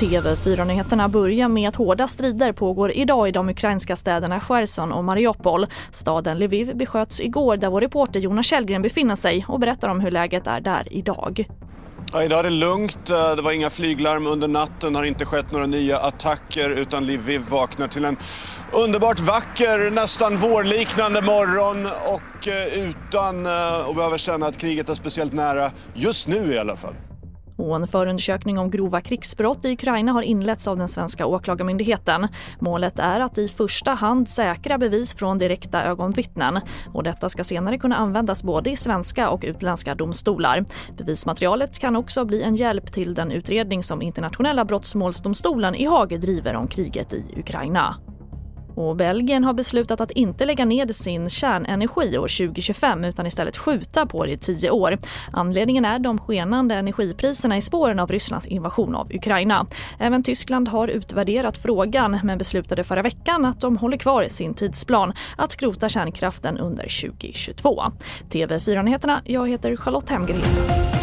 TV4-nyheterna börjar med att hårda strider pågår idag i de ukrainska städerna Cherson och Mariupol. Staden Lviv besköts igår där vår reporter Jonas Källgren befinner sig och berättar om hur läget är där idag. Ja, idag är det lugnt. Eh, det var inga flyglarm under natten, har inte skett några nya attacker utan Lviv vaknar till en underbart vacker, nästan vårliknande morgon och eh, utan eh, att behöva känna att kriget är speciellt nära, just nu i alla fall. Och en förundersökning om grova krigsbrott i Ukraina har inletts av den svenska åklagarmyndigheten. Målet är att i första hand säkra bevis från direkta ögonvittnen. Och detta ska senare kunna användas både i svenska och utländska domstolar. Bevismaterialet kan också bli en hjälp till den utredning som Internationella brottmålsdomstolen i Haag driver om kriget i Ukraina. Och Belgien har beslutat att inte lägga ned sin kärnenergi år 2025 utan istället skjuta på det i tio år. Anledningen är de skenande energipriserna i spåren av Rysslands invasion av Ukraina. Även Tyskland har utvärderat frågan men beslutade förra veckan att de håller kvar sin tidsplan att skrota kärnkraften under 2022. TV4-nyheterna, jag heter Charlotte Hemgren.